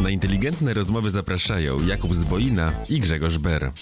Na inteligentne rozmowy zapraszają Jakub Zboina i Grzegorz Ber.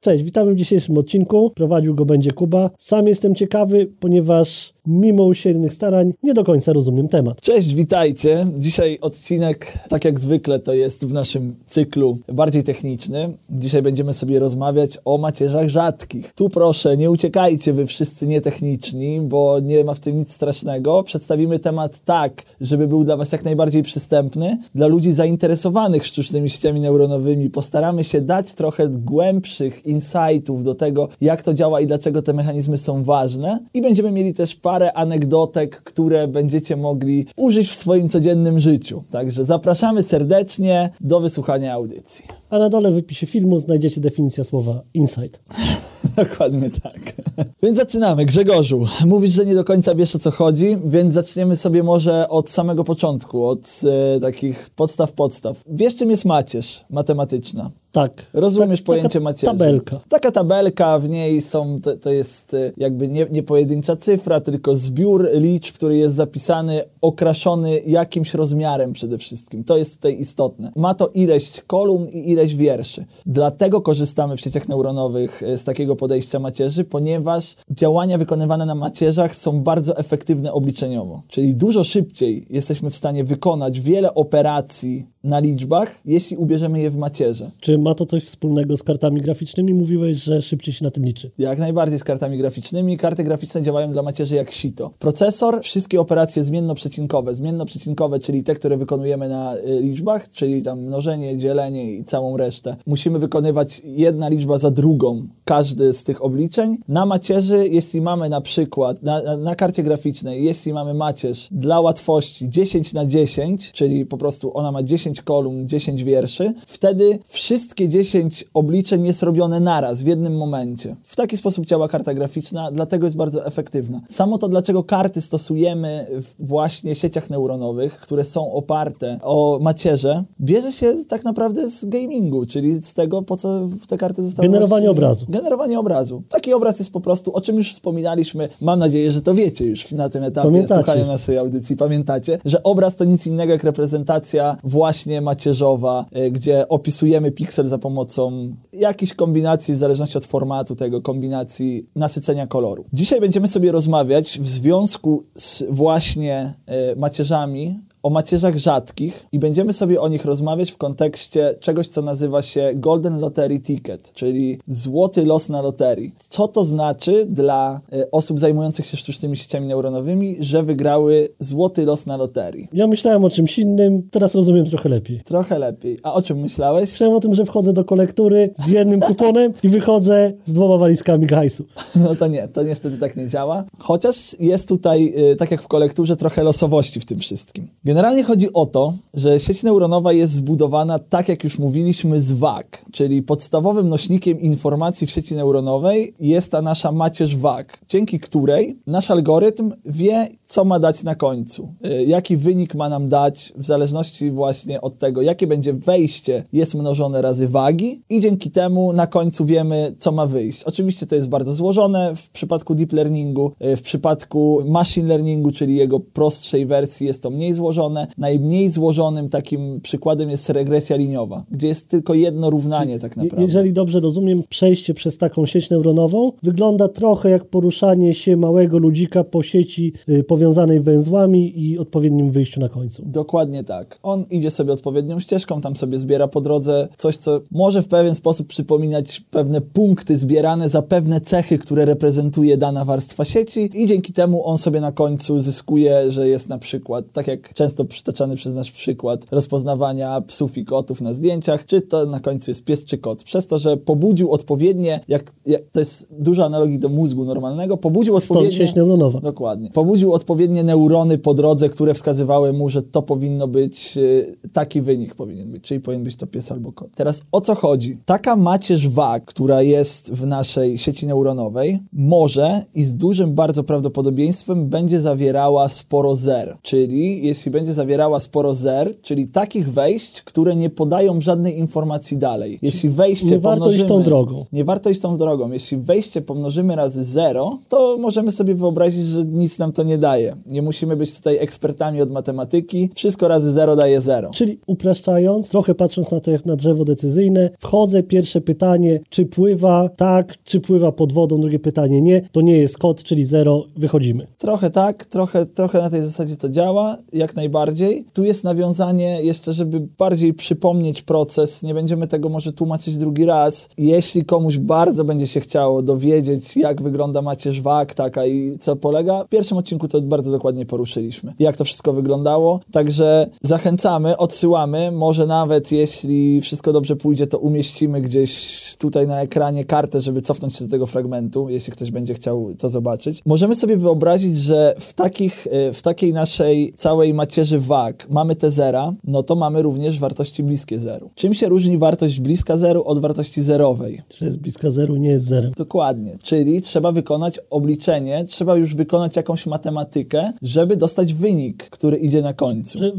Cześć, witamy w dzisiejszym odcinku. Prowadził go będzie Kuba. Sam jestem ciekawy, ponieważ mimo usilnych starań nie do końca rozumiem temat. Cześć, witajcie. Dzisiaj odcinek, tak jak zwykle, to jest w naszym cyklu bardziej techniczny. Dzisiaj będziemy sobie rozmawiać o macierzach rzadkich. Tu proszę, nie uciekajcie wy wszyscy nietechniczni, bo nie ma w tym nic strasznego. Przedstawimy temat tak, żeby był dla was jak najbardziej przystępny. Dla ludzi zainteresowanych sztucznymi sieciami neuronowymi postaramy się dać trochę głębszych insightów do tego, jak to działa i dlaczego te mechanizmy są ważne. I będziemy mieli też parę anegdotek, które będziecie mogli użyć w swoim codziennym życiu. Także zapraszamy serdecznie do wysłuchania audycji. A na dole w wypisie filmu znajdziecie definicję słowa insight. Dokładnie tak. Więc zaczynamy. Grzegorzu, mówisz, że nie do końca wiesz o co chodzi, więc zaczniemy sobie może od samego początku, od e, takich podstaw podstaw. Wiesz czym jest macierz matematyczna? Tak. Rozumiesz Ta- pojęcie taka macierzy? Tabelka. Taka tabelka, w niej są, to, to jest e, jakby nie, nie pojedyncza cyfra, tylko zbiór liczb, który jest zapisany, okraszony jakimś rozmiarem przede wszystkim. To jest tutaj istotne. Ma to ileś kolumn i ileś wierszy. Dlatego korzystamy w sieciach neuronowych e, z takiego podejścia macierzy, ponieważ działania wykonywane na macierzach są bardzo efektywne obliczeniowo. Czyli dużo szybciej jesteśmy w stanie wykonać wiele operacji na liczbach, jeśli ubierzemy je w macierze. Czy ma to coś wspólnego z kartami graficznymi? Mówiłeś, że szybciej się na tym liczy. Jak najbardziej z kartami graficznymi. Karty graficzne działają dla macierzy jak sito. Procesor, wszystkie operacje zmiennoprzecinkowe. Zmiennoprzecinkowe, czyli te, które wykonujemy na y, liczbach, czyli tam mnożenie, dzielenie i całą resztę. Musimy wykonywać jedna liczba za drugą każdy z tych obliczeń. Na macierzy, jeśli mamy na przykład, na, na, na karcie graficznej, jeśli mamy macierz dla łatwości 10 na 10, czyli po prostu ona ma 10 kolumn, 10 wierszy, wtedy wszystkie 10 obliczeń jest robione naraz, w jednym momencie. W taki sposób działa karta graficzna, dlatego jest bardzo efektywna. Samo to, dlaczego karty stosujemy w właśnie sieciach neuronowych, które są oparte o macierze, bierze się tak naprawdę z gamingu, czyli z tego, po co te karty zostały... Generowanie obrazu. Generowanie obrazu. Taki obraz jest po prostu, o czym już wspominaliśmy, mam nadzieję, że to wiecie już na tym etapie Pamiętacie. słuchania naszej audycji. Pamiętacie, że obraz to nic innego jak reprezentacja właśnie macierzowa, y, gdzie opisujemy piksel za pomocą jakiejś kombinacji, w zależności od formatu tego, kombinacji nasycenia koloru. Dzisiaj będziemy sobie rozmawiać w związku z właśnie y, macierzami o macierzach rzadkich i będziemy sobie o nich rozmawiać w kontekście czegoś, co nazywa się Golden Lottery Ticket, czyli złoty los na loterii. Co to znaczy dla e, osób zajmujących się sztucznymi sieciami neuronowymi, że wygrały złoty los na loterii? Ja myślałem o czymś innym, teraz rozumiem trochę lepiej. Trochę lepiej. A o czym myślałeś? Myślałem o tym, że wchodzę do kolektury z jednym kuponem i wychodzę z dwoma walizkami hajsu. No to nie, to niestety tak nie działa. Chociaż jest tutaj, y, tak jak w kolekturze, trochę losowości w tym wszystkim. Generalnie chodzi o to, że sieć neuronowa jest zbudowana, tak jak już mówiliśmy, z WAG, czyli podstawowym nośnikiem informacji w sieci neuronowej jest ta nasza macierz WAG, dzięki której nasz algorytm wie, co ma dać na końcu, y, jaki wynik ma nam dać, w zależności właśnie od tego, jakie będzie wejście, jest mnożone razy wagi i dzięki temu na końcu wiemy, co ma wyjść. Oczywiście to jest bardzo złożone w przypadku deep learningu, y, w przypadku machine learningu, czyli jego prostszej wersji jest to mniej złożone. Najmniej złożonym takim przykładem jest regresja liniowa, gdzie jest tylko jedno równanie tak naprawdę. Jeżeli dobrze rozumiem, przejście przez taką sieć neuronową wygląda trochę jak poruszanie się małego ludzika po sieci y, powiązanej węzłami i odpowiednim wyjściu na końcu. Dokładnie tak. On idzie sobie odpowiednią ścieżką, tam sobie zbiera po drodze coś, co może w pewien sposób przypominać pewne punkty zbierane za pewne cechy, które reprezentuje dana warstwa sieci i dzięki temu on sobie na końcu zyskuje, że jest na przykład, tak jak często przytaczany przez nasz przykład rozpoznawania psów i kotów na zdjęciach, czy to na końcu jest pies czy kot. Przez to, że pobudził odpowiednie, jak, jak to jest dużo analogii do mózgu normalnego, pobudził Stąd odpowiednie... sieć neuronowa. Dokładnie. Pobudził odpowiednie neurony po drodze, które wskazywały mu, że to powinno być, y, taki wynik powinien być, czyli powinien być to pies albo kot. Teraz o co chodzi? Taka macierz wag, która jest w naszej sieci neuronowej, może i z dużym bardzo prawdopodobieństwem będzie zawierała sporo zer. Czyli jeśli będzie zawierała sporo zer, czyli takich wejść, które nie podają żadnej informacji dalej. Jeśli wejście Nie warto iść tą pomnożymy- drogą. nie warto iść tą drogą. Jeśli wejście pomnożymy razy 0, to możemy sobie wyobrazić, że nic nam to nie daje daje. Nie musimy być tutaj ekspertami od matematyki. Wszystko razy zero daje zero. Czyli upraszczając, trochę patrząc na to jak na drzewo decyzyjne, wchodzę, pierwsze pytanie, czy pływa tak, czy pływa pod wodą, drugie pytanie nie, to nie jest kod, czyli zero, wychodzimy. Trochę tak, trochę, trochę na tej zasadzie to działa, jak najbardziej. Tu jest nawiązanie jeszcze, żeby bardziej przypomnieć proces, nie będziemy tego może tłumaczyć drugi raz. Jeśli komuś bardzo będzie się chciało dowiedzieć, jak wygląda macierz wag, taka i co polega, w pierwszym odcinku to bardzo dokładnie poruszyliśmy, jak to wszystko wyglądało. Także zachęcamy, odsyłamy, może nawet jeśli wszystko dobrze pójdzie, to umieścimy gdzieś tutaj na ekranie kartę, żeby cofnąć się do tego fragmentu, jeśli ktoś będzie chciał to zobaczyć. Możemy sobie wyobrazić, że w, takich, e, w takiej naszej całej macierzy wag mamy te zera, no to mamy również wartości bliskie zeru. Czym się różni wartość bliska zeru od wartości zerowej? Że jest bliska zeru, nie jest zerem. Dokładnie, czyli trzeba wykonać obliczenie, trzeba już wykonać jakąś matematykę, żeby dostać wynik, który idzie na końcu. Że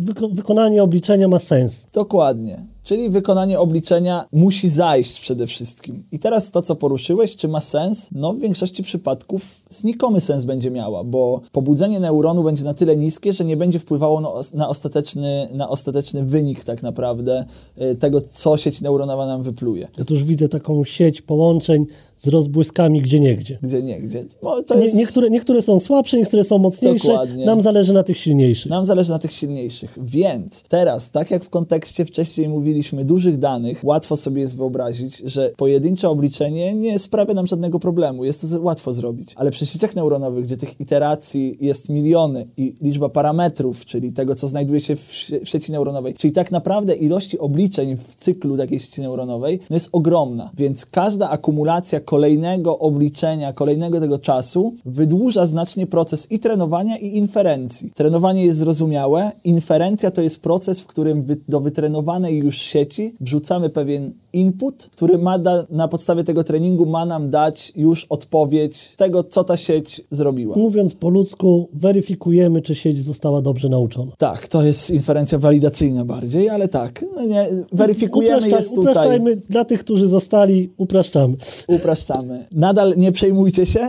wyko- wykonanie obliczenia ma sens. Dokładnie. Czyli wykonanie obliczenia musi zajść przede wszystkim. I teraz to, co poruszyłeś, czy ma sens? No, w większości przypadków znikomy sens będzie miała, bo pobudzenie neuronu będzie na tyle niskie, że nie będzie wpływało na, os- na, ostateczny, na ostateczny wynik tak naprawdę y, tego, co sieć neuronowa nam wypluje. Ja tu już widzę taką sieć połączeń z rozbłyskami gdzie niegdzie. Gdzie nie. No, to Nie, jest... niektóre, niektóre są słabsze, niektóre są mocniejsze. Dokładnie. Nam zależy na tych silniejszych. Nam zależy na tych silniejszych. Więc teraz, tak jak w kontekście wcześniej mówiliśmy dużych danych, łatwo sobie jest wyobrazić, że pojedyncze obliczenie nie sprawia nam żadnego problemu. Jest to łatwo zrobić. Ale przy sieciach neuronowych, gdzie tych iteracji jest miliony i liczba parametrów, czyli tego, co znajduje się w sieci neuronowej, czyli tak naprawdę ilości obliczeń w cyklu takiej sieci neuronowej, no jest ogromna. Więc każda akumulacja kolejnego obliczenia, kolejnego tego czasu wydłuża znacznie proces i trenowania, i inferencji. Trenowanie jest zrozumiałe, inferencja to jest proces, w którym wy, do wytrenowanej już sieci wrzucamy pewien input, który ma da, na podstawie tego treningu ma nam dać już odpowiedź tego, co ta sieć zrobiła. Mówiąc po ludzku, weryfikujemy, czy sieć została dobrze nauczona. Tak, to jest inferencja walidacyjna bardziej, ale tak, no nie, weryfikujemy Upraszczaj- jest tutaj. Upraszczajmy dla tych, którzy zostali, upraszczamy. Upraszczamy. Nadal nie przejmujcie się.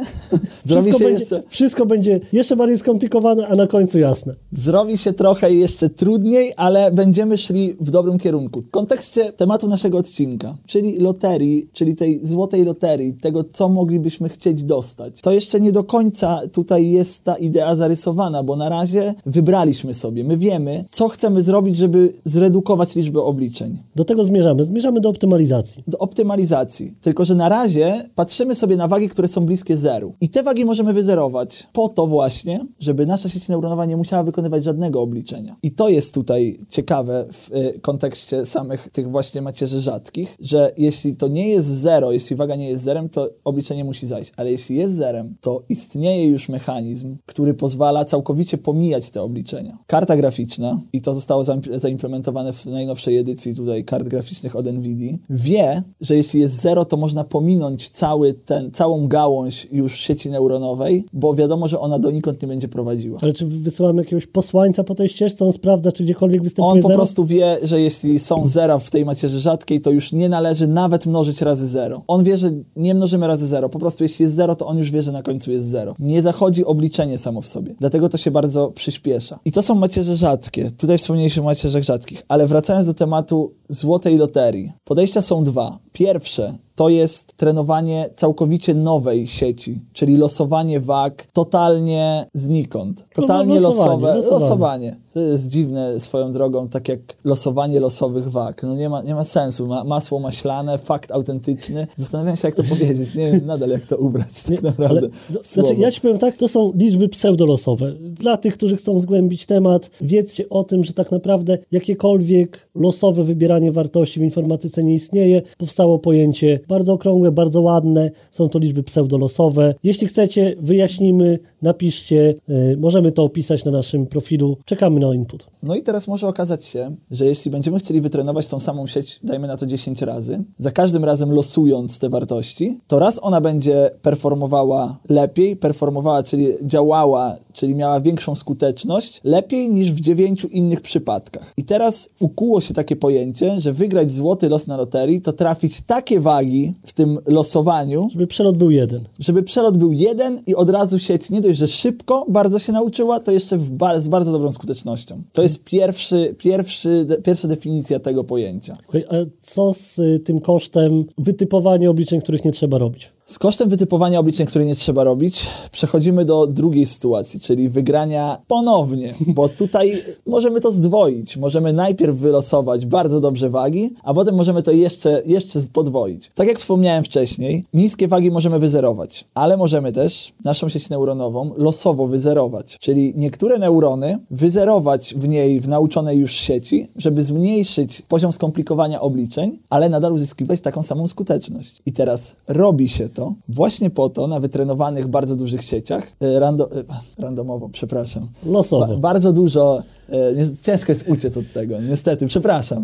Zrobi Wszystko się, będzie, jeszcze, wszystko będzie jeszcze bardziej skomplikowane, a na końcu jasne. zrobi się trochę jeszcze trudniej, ale będziemy szli w dobrym kierunku. W kontekście tematu naszego odcinka, czyli loterii, czyli tej złotej loterii, tego, co moglibyśmy chcieć dostać, to jeszcze nie do końca tutaj jest ta idea zarysowana, bo na razie wybraliśmy sobie. My wiemy, co chcemy zrobić, żeby zredukować liczbę obliczeń. Do tego zmierzamy. Zmierzamy do optymalizacji. do optymalizacji. Tylko, że na razie patrzymy sobie na wagi, które są bliskie zeru. I te wagi możemy wyzerować po to właśnie, żeby nasza sieć neuronowa nie musiała wykonywać żadnego obliczenia. I to jest tutaj ciekawe w y, kontekście samych tych właśnie macierzy rzadkich, że jeśli to nie jest zero, jeśli waga nie jest zerem, to obliczenie musi zajść. Ale jeśli jest zerem, to istnieje już mechanizm, który pozwala całkowicie pomijać te obliczenia. Karta graficzna, i to zostało zaim- zaimplementowane w najnowszej edycji tutaj kart graficznych od NVIDIA, wie, że jeśli jest zero, to można pominąć cały ten, całą gałąź już sieci neuronowej, bo wiadomo, że ona donikąd nie będzie prowadziła. Ale czy wysyłamy jakiegoś posłańca po tej ścieżce, on sprawdza, czy gdziekolwiek występuje On po zero? prostu wie, że jeśli są zera w tej macierzy rzadkiej, to już nie należy nawet mnożyć razy zero. On wie, że nie mnożymy razy zero. Po prostu jeśli jest zero, to on już wie, że na końcu jest zero. Nie zachodzi obliczenie samo w sobie. Dlatego to się bardzo przyspiesza. I to są macierze rzadkie. Tutaj wspomnieliśmy o macierzach rzadkich. Ale wracając do tematu złotej loterii. Podejścia są dwa. Pierwsze to jest trenowanie całkowicie nowej sieci, czyli losowanie wag totalnie znikąd. Totalnie losowanie, losowe. losowanie. losowanie. To jest dziwne swoją drogą, tak jak losowanie losowych wag. No nie ma, nie ma sensu. Ma, masło maślane, fakt autentyczny. Zastanawiam się, jak to powiedzieć. Nie wiem nadal, jak to ubrać tak naprawdę. Znaczy, ja ci powiem tak, to są liczby pseudolosowe. Dla tych, którzy chcą zgłębić temat, wiedzcie o tym, że tak naprawdę jakiekolwiek losowe wybieranie wartości w informatyce nie istnieje. Powstało pojęcie bardzo okrągłe, bardzo ładne. Są to liczby pseudolosowe. Jeśli chcecie, wyjaśnimy, napiszcie. Yy, możemy to opisać na naszym profilu. Czekamy na input. No i teraz może okazać się, że jeśli będziemy chcieli wytrenować tą samą sieć, dajmy na to 10 razy, za każdym razem losując te wartości, to raz ona będzie performowała lepiej, performowała, czyli działała, czyli miała większą skuteczność, lepiej niż w dziewięciu innych przypadkach. I teraz ukuło się takie pojęcie, że wygrać złoty los na loterii to trafić takie wagi, w tym losowaniu, Żeby przelot był jeden. żeby przelot był jeden i od razu sieć nie dość, że szybko bardzo się nauczyła, to jeszcze z bardzo dobrą skutecznością. To jest pierwszy, pierwszy, de- pierwsza definicja tego pojęcia. Okej, a co z y, tym kosztem wytypowania obliczeń, których nie trzeba robić? Z kosztem wytypowania obliczeń, które nie trzeba robić, przechodzimy do drugiej sytuacji, czyli wygrania ponownie, bo tutaj możemy to zdwoić. Możemy najpierw wylosować bardzo dobrze wagi, a potem możemy to jeszcze, jeszcze podwoić. Tak jak wspomniałem wcześniej, niskie wagi możemy wyzerować, ale możemy też naszą sieć neuronową losowo wyzerować, czyli niektóre neurony wyzerować w niej, w nauczonej już sieci, żeby zmniejszyć poziom skomplikowania obliczeń, ale nadal uzyskiwać taką samą skuteczność. I teraz robi się to właśnie po to na wytrenowanych bardzo dużych sieciach, e, rando, e, randomowo, przepraszam, Losowo. Ba- bardzo dużo. E, Ciężko jest uciec od tego, niestety, przepraszam. E,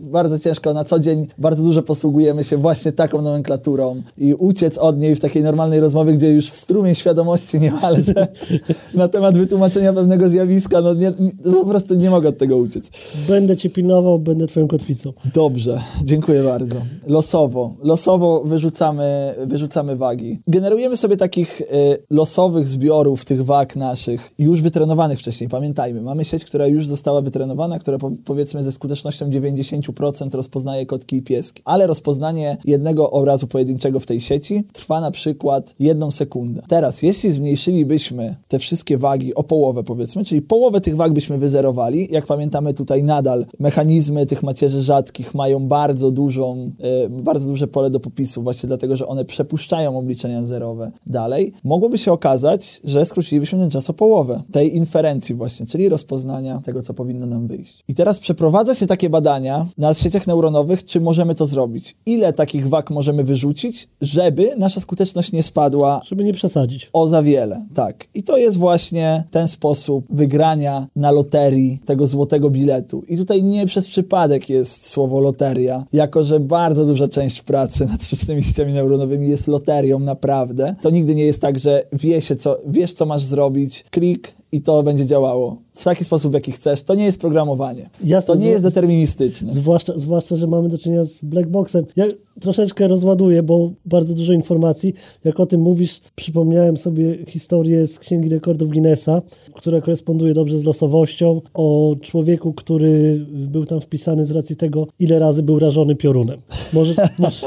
Bardzo ciężko na co dzień, bardzo dużo posługujemy się właśnie taką nomenklaturą i uciec od niej w takiej normalnej rozmowie, gdzie już strumień świadomości niemal, że na temat wytłumaczenia pewnego zjawiska, no nie, nie, po prostu nie mogę od tego uciec. Będę cię pilnował, będę twoją kotwicą. Dobrze, dziękuję bardzo. Losowo, losowo wyrzucamy, wyrzucamy wagi. Generujemy sobie takich y, losowych zbiorów tych wag naszych, już wytrenowanych wcześniej, pamiętajmy. Mamy sieć, która już została wytrenowana, która po, powiedzmy ze skutecznością 90% rozpoznaje kotki i pieski. Ale rozpoznanie jednego obrazu pojedynczego w tej sieci trwa na przykład jedną sekundę. Teraz, jeśli zmniejszylibyśmy te wszystkie wagi o połowę, powiedzmy, czyli połowę tych wag byśmy wyzerowali, jak pamiętamy tutaj nadal mechanizmy tych macierzy rzadkich mają bardzo dużą, e, bardzo duże pole do popisu, właśnie dlatego, że one przepuszczają obliczenia zerowe dalej, mogłoby się okazać, że skrócilibyśmy ten czas o połowę tej inferencji właśnie, czyli rozpoznania tego, co powinno nam wyjść. I teraz przeprowadza się takie badania na sieciach neuronowych, czy możemy to zrobić. Ile takich wag możemy wyrzucić, żeby nasza skuteczność nie spadła Żeby nie przesadzić. o za wiele, tak. I to jest właśnie ten sposób wygrania na loterii tego złotego biletu. I tutaj nie przez przypadek jest słowo loteria, jako że bardzo duża część pracy nad sztucznymi sieciami neuronowymi jest loterią naprawdę. To nigdy nie jest tak, że wie się co, wiesz co masz zrobić, klik i to będzie działało. W taki sposób, w jaki chcesz. To nie jest programowanie. Jasne, to nie jest deterministyczne. Zwłaszcza, zwłaszcza, że mamy do czynienia z blackboxem. Ja troszeczkę rozładuję, bo bardzo dużo informacji. Jak o tym mówisz, przypomniałem sobie historię z Księgi Rekordów Guinnessa, która koresponduje dobrze z losowością, o człowieku, który był tam wpisany z racji tego, ile razy był rażony piorunem. Może, może...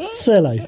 strzelaj.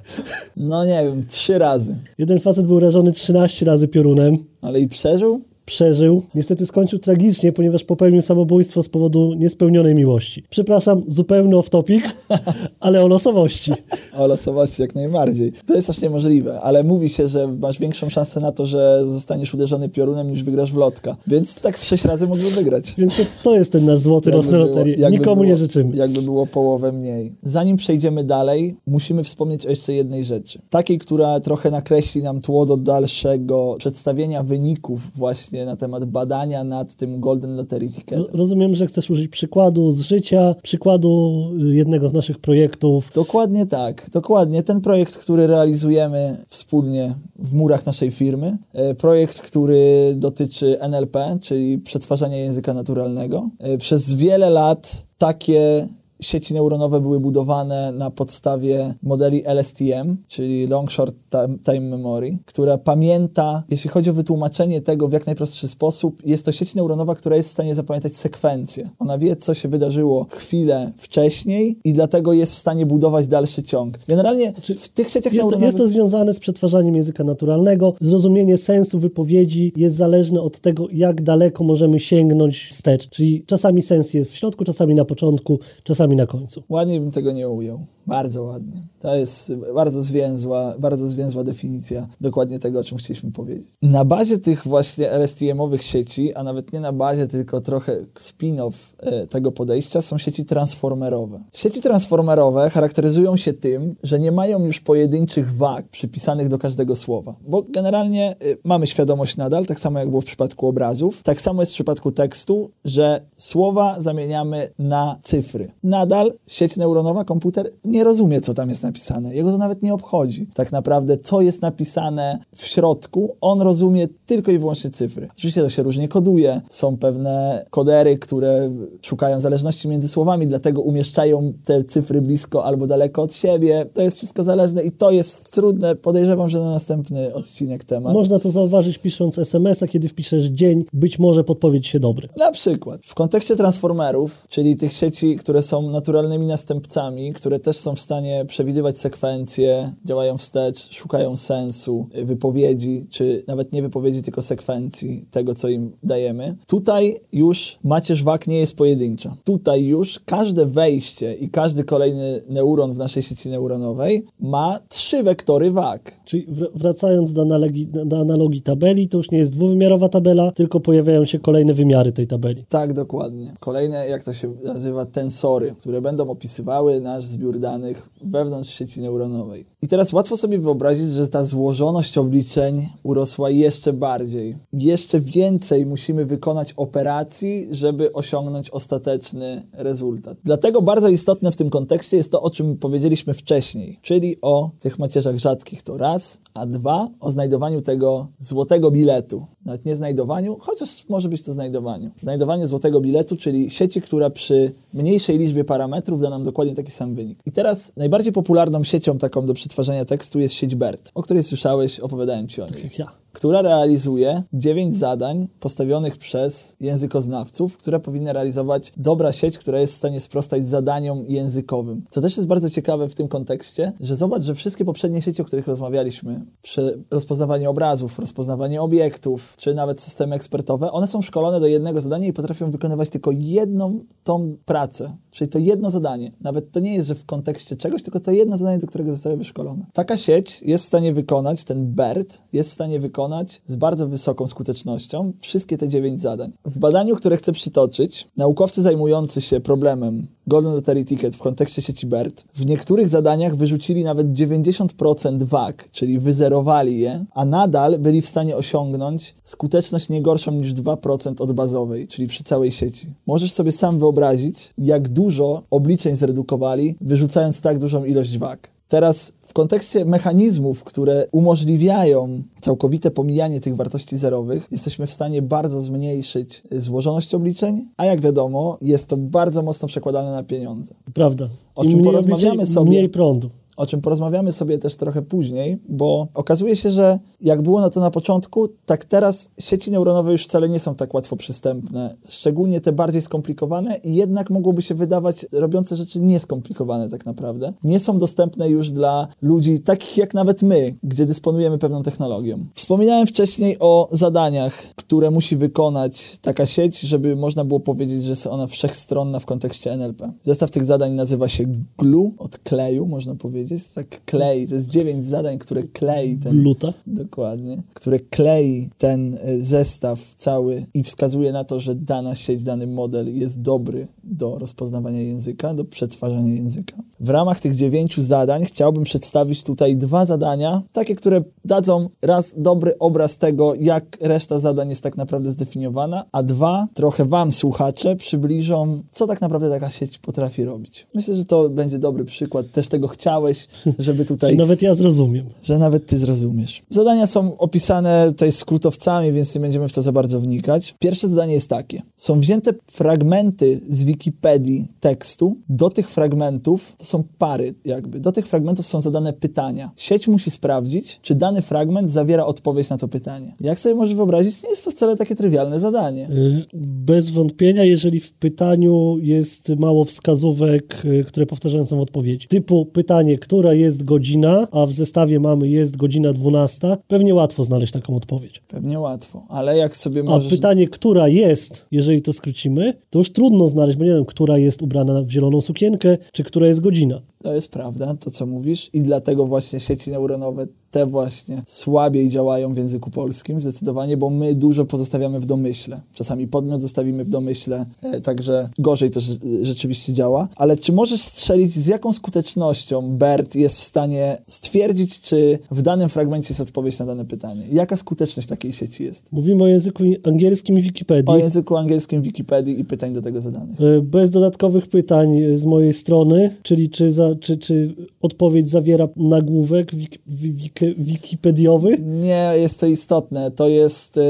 No nie wiem, trzy razy. Jeden facet był rażony 13 razy piorunem. Ale i przeżył? Przeżył. Niestety skończył tragicznie, ponieważ popełnił samobójstwo z powodu niespełnionej miłości. Przepraszam, zupełny off-topic, ale o losowości. O losowości jak najbardziej. To jest też niemożliwe, ale mówi się, że masz większą szansę na to, że zostaniesz uderzony piorunem niż wygrasz w lotka. Więc tak z sześć razy mógłby wygrać. Więc to, to jest ten nasz złoty los na jakby Nikomu było, nie życzymy. Jakby było połowę mniej. Zanim przejdziemy dalej, musimy wspomnieć o jeszcze jednej rzeczy. Takiej, która trochę nakreśli nam tło do dalszego przedstawienia wyników właśnie na temat badania nad tym Golden Lottery Ticketem. Ro- Rozumiem, że chcesz użyć przykładu z życia, przykładu y, jednego z naszych projektów. Dokładnie tak, dokładnie. Ten projekt, który realizujemy wspólnie w murach naszej firmy, e, projekt, który dotyczy NLP, czyli przetwarzania języka naturalnego. E, Przez wiele lat takie sieci neuronowe były budowane na podstawie modeli LSTM, czyli Long Short Time- Memory, która pamięta, jeśli chodzi o wytłumaczenie tego w jak najprostszy sposób, jest to sieć neuronowa, która jest w stanie zapamiętać sekwencję. Ona wie, co się wydarzyło chwilę wcześniej i dlatego jest w stanie budować dalszy ciąg. Generalnie w tych sieciach Jest to, neuronowych... jest to związane z przetwarzaniem języka naturalnego. Zrozumienie sensu wypowiedzi jest zależne od tego, jak daleko możemy sięgnąć wstecz. Czyli czasami sens jest w środku, czasami na początku, czasami na końcu. Ładnie bym tego nie ujął. Bardzo ładnie. To jest bardzo zwięzła, bardzo zwięzła definicja dokładnie tego, o czym chcieliśmy powiedzieć. Na bazie tych właśnie LSTM-owych sieci, a nawet nie na bazie, tylko trochę spin-off e, tego podejścia, są sieci transformerowe. Sieci transformerowe charakteryzują się tym, że nie mają już pojedynczych wag przypisanych do każdego słowa, bo generalnie e, mamy świadomość nadal, tak samo jak było w przypadku obrazów, tak samo jest w przypadku tekstu, że słowa zamieniamy na cyfry. Nadal sieć neuronowa, komputer nie nie rozumie, co tam jest napisane. Jego to nawet nie obchodzi. Tak naprawdę, co jest napisane w środku, on rozumie tylko i wyłącznie cyfry. Oczywiście to się różnie koduje. Są pewne kodery, które szukają zależności między słowami, dlatego umieszczają te cyfry blisko albo daleko od siebie. To jest wszystko zależne i to jest trudne. Podejrzewam, że na następny odcinek temat. Można to zauważyć pisząc SMS-a, kiedy wpiszesz dzień, być może podpowiedź się dobry. Na przykład. W kontekście transformerów, czyli tych sieci, które są naturalnymi następcami, które też są w stanie przewidywać sekwencje, działają wstecz, szukają sensu, wypowiedzi, czy nawet nie wypowiedzi, tylko sekwencji tego, co im dajemy. Tutaj już macierz wak nie jest pojedyncza. Tutaj już każde wejście i każdy kolejny neuron w naszej sieci neuronowej ma trzy wektory wak. Czyli wr- wracając do analogii, do analogii tabeli, to już nie jest dwuwymiarowa tabela, tylko pojawiają się kolejne wymiary tej tabeli. Tak, dokładnie. Kolejne, jak to się nazywa, tensory, które będą opisywały nasz zbiór danych wewnątrz sieci neuronowej. I teraz łatwo sobie wyobrazić, że ta złożoność obliczeń urosła jeszcze bardziej. Jeszcze więcej musimy wykonać operacji, żeby osiągnąć ostateczny rezultat. Dlatego bardzo istotne w tym kontekście jest to, o czym powiedzieliśmy wcześniej, czyli o tych macierzach rzadkich to raz, a dwa o znajdowaniu tego złotego biletu. Nawet nie znajdowaniu, chociaż może być to znajdowaniu. Znajdowaniu złotego biletu, czyli sieci, która przy mniejszej liczbie parametrów da nam dokładnie taki sam wynik. I teraz najbardziej popularną siecią taką do przetwarzania tekstu jest sieć BERT, o której słyszałeś, opowiadałem Ci o niej Jak ja. Która realizuje dziewięć zadań postawionych przez językoznawców, które powinny realizować dobra sieć, która jest w stanie sprostać zadaniom językowym. Co też jest bardzo ciekawe w tym kontekście, że zobacz, że wszystkie poprzednie sieci, o których rozmawialiśmy, przy rozpoznawaniu obrazów, rozpoznawanie obiektów, czy nawet systemy ekspertowe, one są szkolone do jednego zadania i potrafią wykonywać tylko jedną tą pracę, czyli to jedno zadanie. Nawet to nie jest, że w kontekście czegoś, tylko to jedno zadanie, do którego zostały wyszkolone. Taka sieć jest w stanie wykonać, ten BERT jest w stanie wykonać z bardzo wysoką skutecznością wszystkie te dziewięć zadań. W badaniu, które chcę przytoczyć, naukowcy zajmujący się problemem Golden Lottery Ticket w kontekście sieci BERT w niektórych zadaniach wyrzucili nawet 90% wag, czyli wyzerowali je, a nadal byli w stanie osiągnąć skuteczność nie gorszą niż 2% od bazowej, czyli przy całej sieci. Możesz sobie sam wyobrazić, jak dużo obliczeń zredukowali, wyrzucając tak dużą ilość wag. Teraz w kontekście mechanizmów, które umożliwiają całkowite pomijanie tych wartości zerowych, jesteśmy w stanie bardzo zmniejszyć złożoność obliczeń, a jak wiadomo, jest to bardzo mocno przekładane na pieniądze. Prawda. O Im czym porozmawiamy obliczeń, sobie. Mniej prądu. O czym porozmawiamy sobie też trochę później, bo okazuje się, że jak było na to na początku, tak teraz sieci neuronowe już wcale nie są tak łatwo przystępne, szczególnie te bardziej skomplikowane i jednak mogłoby się wydawać robiące rzeczy nieskomplikowane tak naprawdę. Nie są dostępne już dla ludzi takich jak nawet my, gdzie dysponujemy pewną technologią. Wspominałem wcześniej o zadaniach, które musi wykonać taka sieć, żeby można było powiedzieć, że jest ona wszechstronna w kontekście NLP. Zestaw tych zadań nazywa się GLU, od kleju można powiedzieć, tak klei, to jest dziewięć zadań, które klei ten... Gluta. Dokładnie. Które klei ten e, zestaw cały i wskazuje na to, że dana sieć, dany model jest dobry do rozpoznawania języka, do przetwarzania języka. W ramach tych dziewięciu zadań chciałbym przedstawić tutaj dwa zadania, takie, które dadzą raz dobry obraz tego, jak reszta zadań jest tak naprawdę zdefiniowana, a dwa, trochę wam, słuchacze, przybliżą, co tak naprawdę taka sieć potrafi robić. Myślę, że to będzie dobry przykład. Też tego chciałeś, żeby tutaj Że nawet ja zrozumiem. że nawet ty zrozumiesz. Zadania są opisane tutaj skrótowcami, więc nie będziemy w to za bardzo wnikać. Pierwsze zadanie jest takie. Są wzięte fragmenty z Wikipedii tekstu. Do tych fragmentów, to są pary jakby, do tych fragmentów są zadane pytania. Sieć musi sprawdzić, czy dany fragment zawiera odpowiedź na to pytanie. Jak sobie możesz wyobrazić, nie jest to wcale takie trywialne zadanie. Y, Bez wątpienia, jeżeli w pytaniu jest mało wskazówek, y, które powtarzają są w odpowiedzi. Typu pytanie, która jest godzina, a w zestawie mamy jest godzina 12, pewnie łatwo znaleźć taką odpowiedź. Pewnie łatwo, ale jak sobie A możesz... pytanie, która jest, jeżeli to skrócimy, to już trudno znaleźć, bo nie wiem, która jest ubrana w zieloną sukienkę, czy która jest godzina. To jest prawda, to co mówisz i dlatego właśnie sieci neuronowe te właśnie słabiej działają w języku polskim zdecydowanie, bo my dużo pozostawiamy w domyśle. Czasami podmiot zostawimy w domyśle, e, także gorzej to rze- rzeczywiście działa. Ale czy możesz strzelić, z jaką skutecznością BERT jest w stanie stwierdzić, czy w danym fragmencie jest odpowiedź na dane pytanie? Jaka skuteczność takiej sieci jest? Mówimy o języku angielskim i Wikipedii. O języku angielskim Wikipedii i pytań do tego zadanych. Y, Bez dodatkowych pytań z mojej strony, czyli czy za czy, czy odpowiedź zawiera nagłówek wik, wik, wikipediowy. Nie jest to istotne. To jest y,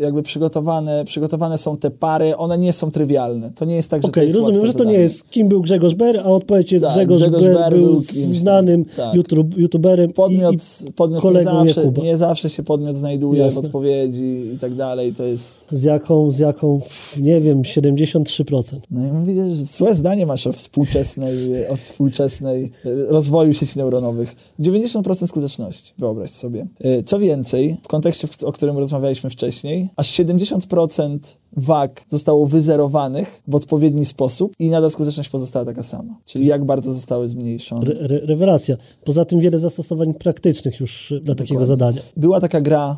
jakby przygotowane, przygotowane są te pary, one nie są trywialne. To nie jest tak, że Okej, to jest rozumiem, że to nie zadanie. jest kim był Grzegorz Ber, a odpowiedź jest Tak, Grzegorz, Grzegorz Ber, Ber był znanym Tak. YouTube, youtuberem Podmiot, i, i podmiot nie, kolegą zawsze, Jakuba. nie zawsze się podmiot znajduje Jasne. w odpowiedzi i tak dalej. To jest... z jaką, z jaką, nie wiem, 73%. No i widzę, że złe zdanie masz o współczesnej, o współczesnej e, rozwoju sieci neuronowych. 90% skuteczności, wyobraź sobie. E, Co więcej, w kontekście, o którym rozmawialiśmy wcześniej, aż 70% wag zostało wyzerowanych w odpowiedni sposób i nadal skuteczność pozostała taka sama. Czyli jak bardzo zostały zmniejszone. Re, re, rewelacja. Poza tym wiele zastosowań praktycznych już dla takiego zadania. Była taka gra,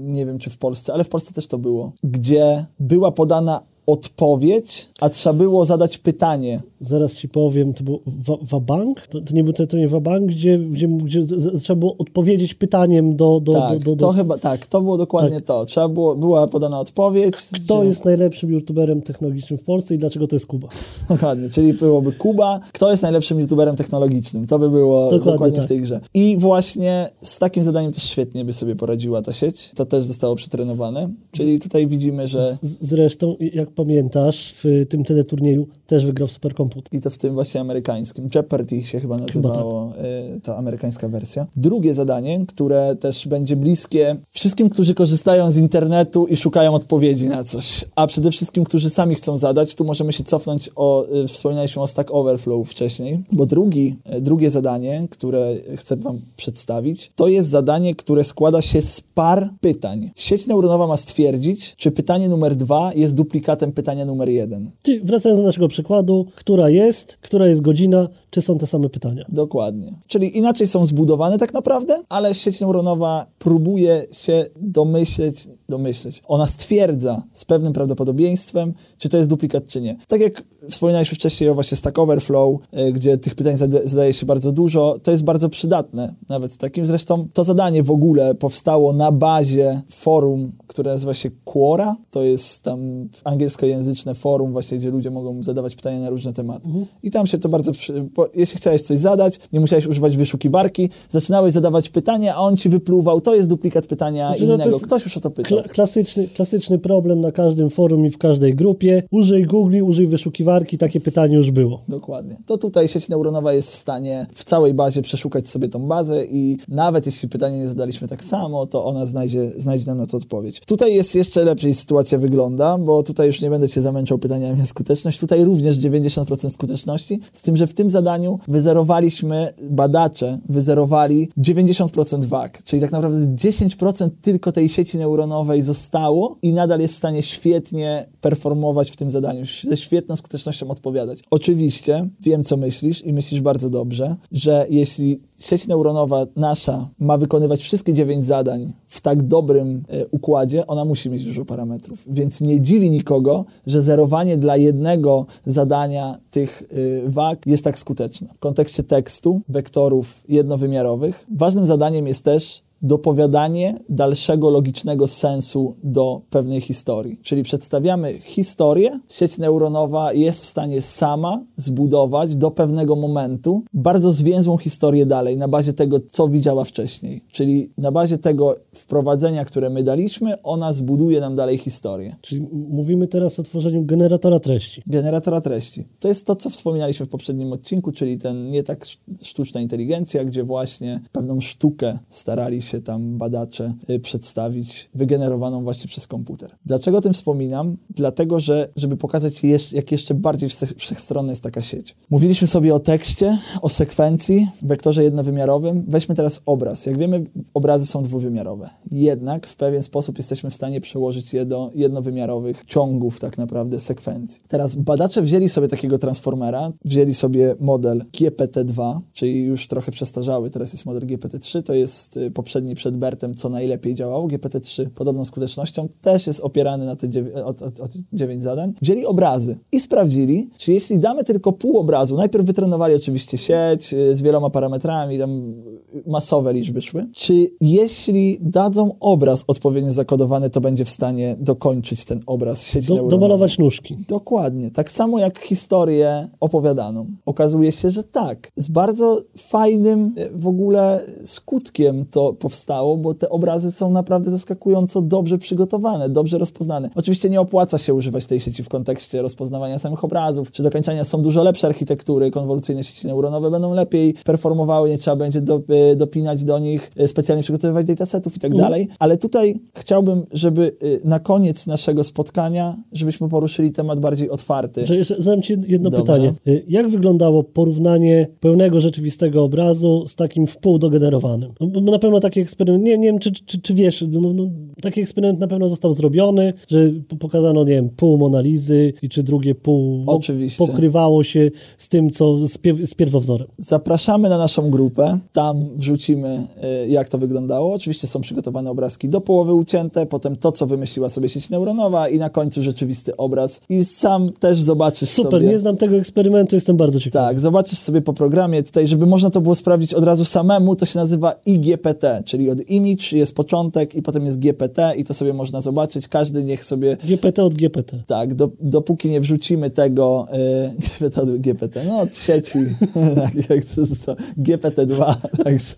nie wiem czy w Polsce, ale w Polsce też to było, gdzie była podana odpowiedź, a trzeba było zadać pytanie. Zaraz ci powiem, to był wa- Wabank? To, to nie był to, to nie Wabank, gdzie, gdzie, gdzie z, z, trzeba było odpowiedzieć pytaniem do... do, tak, do, do, to do chyba, tak, to było dokładnie Tak. to. Trzeba było, była podana odpowiedź. Kto że- jest najlepszym youtuberem technologicznym w Polsce i dlaczego to jest Kuba? Dokładnie, czyli byłoby Kuba. Kto jest najlepszym youtuberem technologicznym? To by było Dokładnie dokładnie, tak. w tej grze. I właśnie z takim zadaniem też świetnie by sobie poradziła ta sieć. To też zostało przetrenowane. Czyli tutaj widzimy, że... Z, zresztą, jak pamiętasz, w tym teleturnieju też wygrał superkomputer. I to w tym właśnie amerykańskim. Jeopardy się chyba nazywało y, ta amerykańska wersja. Drugie zadanie, które też będzie bliskie wszystkim, którzy korzystają z internetu i szukają odpowiedzi na coś, a przede wszystkim, którzy sami chcą zadać. Tu możemy się cofnąć o, y, wspominaliśmy o Stack Overflow wcześniej, bo drugi, y, drugie zadanie, które chcę wam przedstawić, to jest zadanie, które składa się z par pytań. Sieć neuronowa ma stwierdzić, czy pytanie numer dwa jest duplikatem pytania numer jeden. Czyli wracając do naszego przykładu, która jest, która jest godzina, czy są te same pytania? Dokładnie. Czyli inaczej są zbudowane tak naprawdę, ale sieć neuronowa próbuje się domyśleć, domyśleć. Ona stwierdza z pewnym prawdopodobieństwem, czy to jest duplikat, czy nie. Tak jak wspominaliśmy wcześniej o właśnie Stack Overflow, y, gdzie tych pytań zada- zadaje się bardzo dużo, to jest bardzo przydatne. Nawet takim zresztą to zadanie w ogóle powstało na bazie forum, które nazywa się Quora. To jest tam angielskojęzyczne forum właśnie, gdzie ludzie mogą zadawać pytania na różne tematy. I tam się to bardzo... Przy... Jeśli chciałeś coś zadać, nie musiałeś używać wyszukiwarki, zaczynałeś zadawać pytanie, a on ci wypluwał, to jest duplikat pytania Znaczy, no innego. jest Ktoś już o to pytał. Kla- klasyczny, klasyczny problem na każdym forum i w każdej grupie. Użyj Google, użyj wyszukiwarki, takie pytanie już było. Dokładnie. To tutaj sieć neuronowa jest w stanie w całej bazie przeszukać sobie tą bazę i nawet jeśli pytanie nie zadaliśmy tak samo, to ona znajdzie, znajdzie nam na to odpowiedź. Tutaj jest jeszcze lepiej sytuacja wygląda, bo tutaj już nie będę cię zamęczał pytaniami o skuteczność. Tutaj również 90% skuteczności, z tym, że w tym zadaniu wyzerowaliśmy, badacze wyzerowali 90% wag, czyli tak naprawdę 10% tylko tej sieci neuronowej zostało i nadal jest w stanie świetnie performować w tym zadaniu, ze świetną skutecznością odpowiadać. Oczywiście wiem, co myślisz i myślisz bardzo dobrze, że jeśli sieć neuronowa nasza ma wykonywać wszystkie 9 zadań w tak dobrym e, układzie, ona musi mieć dużo parametrów. Więc nie dziwi nikogo, że zerowanie dla jednego zadania tych y, wag jest tak skuteczne. W kontekście tekstu, wektorów jednowymiarowych, ważnym zadaniem jest też dopowiadanie dalszego logicznego sensu do pewnej historii. Czyli przedstawiamy historię, sieć neuronowa jest w stanie sama zbudować do pewnego momentu bardzo zwięzłą historię dalej, na bazie tego, co widziała wcześniej. Czyli na bazie tego wprowadzenia, które my daliśmy, ona zbuduje nam dalej historię. Czyli mówimy teraz o tworzeniu generatora treści. Generatora treści. To jest to, co wspominaliśmy w poprzednim odcinku, czyli ten nie tak sz- sztuczna inteligencja, gdzie właśnie pewną sztukę starali się tam badacze y, przedstawić, wygenerowaną właśnie przez komputer. Dlaczego o tym wspominam? Dlatego, że żeby pokazać, jak jeszcze bardziej wszechstronna jest taka sieć. Mówiliśmy sobie o tekście, o sekwencji, wektorze jednowymiarowym. Weźmy teraz obraz. Jak wiemy, obrazy są dwuwymiarowe. Jednak w pewien sposób jesteśmy w stanie przełożyć je do jednowymiarowych ciągów tak naprawdę sekwencji. Teraz badacze wzięli sobie takiego transformera, wzięli sobie model GPT-2, czyli już trochę przestarzały, teraz jest model GPT-3, to jest y, poprzedni poprzedni przed Bertem, co najlepiej działało, GPT-3 podobną skutecznością, też jest opierany na te dziewię- od, od, od 9 zadań. Wzięli obrazy i sprawdzili, czy jeśli damy tylko pół obrazu, najpierw wytrenowali oczywiście sieć y, z wieloma parametrami, tam y, masowe liczby szły, czy jeśli dadzą obraz odpowiednio zakodowany, to będzie w stanie dokończyć ten obraz sieci Do, domalować nóżki. Dokładnie. Tak samo jak historię opowiadaną. Okazuje się, że tak. Z bardzo fajnym e, w ogóle skutkiem to powstało, bo te obrazy są naprawdę zaskakująco dobrze przygotowane, dobrze rozpoznane. Oczywiście nie opłaca się używać tej sieci w kontekście rozpoznawania samych obrazów czy dokończania. Są dużo lepsze architektury, konwolucyjne sieci neuronowe będą lepiej performowały, nie trzeba będzie do, e, dopinać do nich, e, specjalnie przygotowywać datasetów i tak dalej. Ale tutaj chciałbym, żeby e, na koniec naszego spotkania, żebyśmy poruszyli temat bardziej otwarty. Że jeszcze zadam Ci jedno Dobrze. pytanie. Jak wyglądało porównanie pełnego rzeczywistego obrazu z takim wpół dogenerowanym? Bo na pewno taki eksperyment, nie, nie wiem czy, czy, czy wiesz, no, no, taki eksperyment na pewno został zrobiony, że po- pokazano, nie wiem, pół Monalizy i czy drugie pół no, Oczywiście. pokrywało się z tym, co z, pie, z pierwowzorem. Zapraszamy na naszą grupę. Tam wrzucimy, y, jak to wyglądało. Oczywiście są przygotowane obrazki do połowy ucięte, potem to, co wymyśliła sobie sieć neuronowa i na końcu rzeczywisty obraz. I sam też zobaczysz Super, sobie... nie znam tego eksperymentu, jestem bardzo ciekawy. Tak, zobaczysz sobie po programie tutaj, żeby można to było sprawdzić od razu samemu, to się nazywa IGPT, czyli od image jest początek i potem jest GPT i to sobie można zobaczyć. Każdy niech sobie GPT od GPT. tak, do, dopóki nie wrzucimy tego y, GPT, od GPT, no od sieci, tak, jak to, to, GPT-2, także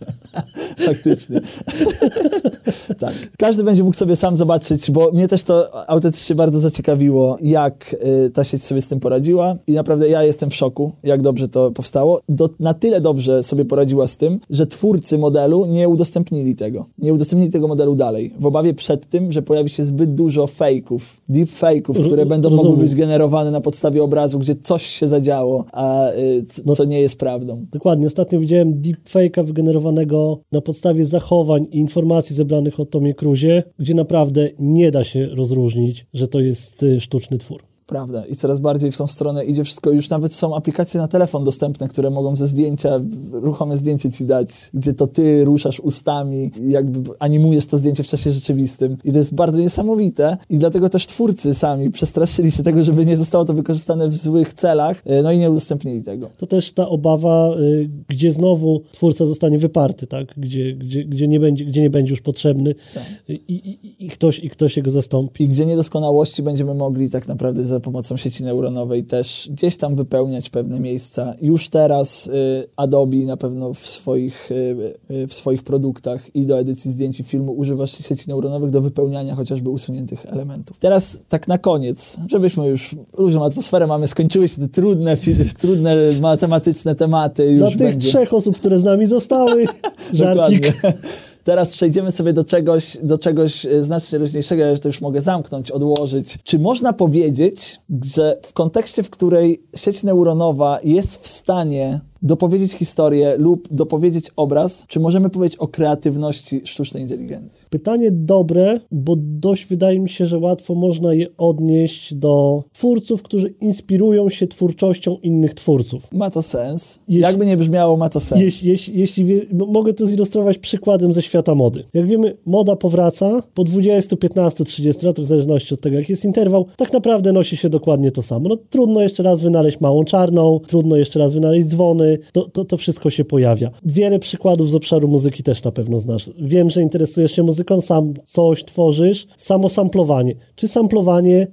faktycznie. tak, każdy będzie mógł sobie sam zobaczyć, bo mnie też to autentycznie bardzo zaciekawiło, jak y, ta sieć sobie z tym poradziła i naprawdę ja jestem w szoku, jak dobrze to powstało. Do, na tyle dobrze sobie poradziła z tym, że twórcy modelu nie udostępnili tego. Nie udostępnili tego modelu dalej, w obawie przed tym, że pojawi się zbyt dużo fejków, deepfake'ów, które będą mogły rozumiem. być generowane na podstawie obrazu, gdzie coś się zadziało, a y, No- co nie jest prawdą. Dokładnie. Ostatnio widziałem deepfake'a wygenerowanego na podstawie zachowań i informacji zebranych o Tomie Cruzie, gdzie naprawdę nie da się rozróżnić, że to jest y, sztuczny twór. Prawda. I coraz bardziej w tą stronę idzie wszystko. Już nawet są aplikacje na telefon dostępne, które mogą ze zdjęcia, ruchome zdjęcie ci dać, gdzie to ty ruszasz ustami, jakby animujesz to zdjęcie w czasie rzeczywistym. I to jest bardzo niesamowite. I dlatego też twórcy sami przestraszyli się tego, żeby nie zostało to wykorzystane w złych celach, e, no i nie udostępnili tego. To też ta obawa, y, gdzie znowu twórca zostanie wyparty, tak? Gdzie, gdzie, gdzie, nie, będzie, gdzie nie będzie już potrzebny i, i, i, ktoś, i ktoś jego zastąpi. I gdzie niedoskonałości będziemy mogli tak naprawdę za pomocą sieci neuronowej też gdzieś tam wypełniać pewne miejsca. Już teraz y, Adobe na pewno w swoich, y, y, w swoich produktach i do edycji zdjęć i filmu używa sieci neuronowych do wypełniania chociażby usuniętych elementów. Teraz tak na koniec, żebyśmy już różną atmosferę mamy, skończyły się te trudne, trudne matematyczne tematy. Już Dla tych będzie. trzech osób, które z nami zostały, żarcik. Teraz przejdziemy sobie do czegoś, do czegoś e, znacznie luźniejszego, ja to już mogę zamknąć, odłożyć. Czy można powiedzieć, że w kontekście, w której sieć neuronowa jest w stanie dopowiedzieć historię lub dopowiedzieć obraz, czy możemy powiedzieć o kreatywności sztucznej inteligencji? Pytanie dobre, bo dość wydaje mi się, że łatwo można je odnieść do twórców, którzy inspirują się twórczością innych twórców. Ma to sens. Jeśli- Jakby nie brzmiało, ma to sens. Jeśli, jeśli, jeśli wie, mogę to zilustrować przykładem ze świata mody. Jak wiemy, moda powraca po 20, 15, 30 latach, w zależności od tego, jaki jest interwał, tak naprawdę nosi się dokładnie to samo. No, trudno jeszcze raz wynaleźć małą czarną, trudno jeszcze raz wynaleźć dzwony, to, to, to wszystko się pojawia. Wiele przykładów z obszaru muzyki też na pewno znasz. Wiem, że interesujesz się muzyką, sam coś tworzysz. Samo samplowanie. Czy samplowanie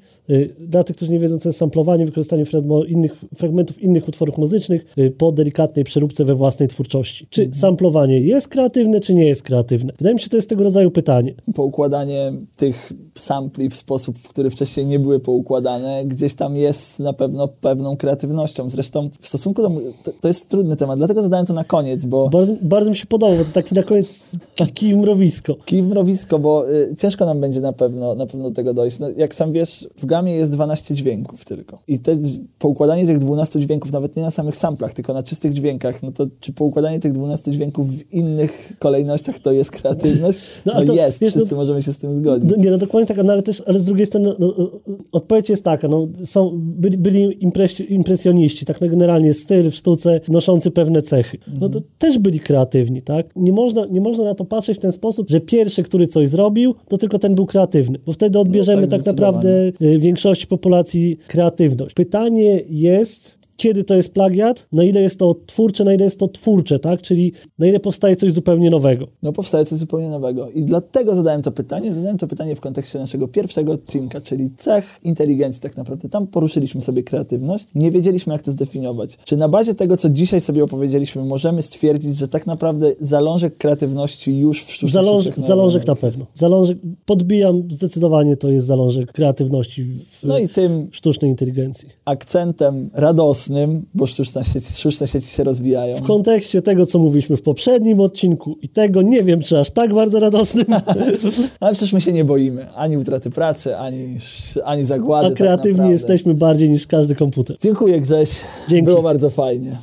Dla tych, którzy nie wiedzą, co jest samplowanie, wykorzystanie innych, fragmentów innych utworów muzycznych y, po delikatnej przeróbce we własnej twórczości. Czy samplowanie jest kreatywne, czy nie jest kreatywne? Wydaje mi się, że to jest tego rodzaju pytanie. poukładanie tych sampli w sposób, w który wcześniej nie były poukładane, gdzieś tam jest na pewno pewną kreatywnością. Zresztą w stosunku do... To, to jest trudny temat, dlatego zadałem to na koniec, bo Bardzo, bardzo mi się podoba, bo to taki na koniec ki- kij w mrowisko. kij w mrowisko, bo y, ciężko nam będzie na pewno, na pewno do tego dojść. No, jak sam wiesz, w programie jest 12 dźwięków tylko. I te, poukładanie tych 12 dźwięków, nawet nie na samych samplach, tylko na czystych dźwiękach, no to czy poukładanie tych 12 dźwięków w innych kolejnościach to jest kreatywność? No, No, to, jest, wiesz, wszyscy no- możemy się z tym zgodzić. No, nie, no dokładnie tak, no, ale też, ale z drugiej strony no, no, odpowiedź jest taka, no, są, byli, byli impres, impresjoniści, tak no, generalnie styl w sztuce noszący pewne cechy. No to też byli kreatywni, tak? Nie można, nie można na to patrzeć w ten sposób, że pierwszy, który coś zrobił, to tylko ten był kreatywny, bo wtedy odbierzemy tak, tak, zdecydowanie. naprawdę y, większości populacji kreatywność. Pytanie jest, kiedy to jest plagiat, na ile jest to twórcze, na ile jest to twórcze, tak? Czyli na ile powstaje coś zupełnie nowego. No powstaje coś zupełnie nowego. I dlatego zadałem to pytanie. Zadałem to pytanie w kontekście naszego pierwszego odcinka, czyli cech inteligencji tak naprawdę. Tam poruszyliśmy sobie kreatywność. Nie wiedzieliśmy, jak to zdefiniować. Czy na bazie tego, co dzisiaj sobie opowiedzieliśmy, możemy stwierdzić, że tak naprawdę zalążek kreatywności już w sztuce Zalążek, zalążek na pewno. Zalążek, podbijam, zdecydowanie to jest zalążek kreatywności w No i tym sztucznej inteligencji. akcentem radosnym, bo sztuczne sieci, sztuczne sieci się rozwijają. W kontekście tego, co mówiliśmy w poprzednim odcinku i tego nie wiem, czy aż tak bardzo radosnym, Ale przecież my się nie boimy ani utraty pracy, ani, ani zagłady. a tak kreatywni naprawdę. jesteśmy bardziej niż każdy komputer. Dziękuję Grześ. Dzięki. Było bardzo fajnie.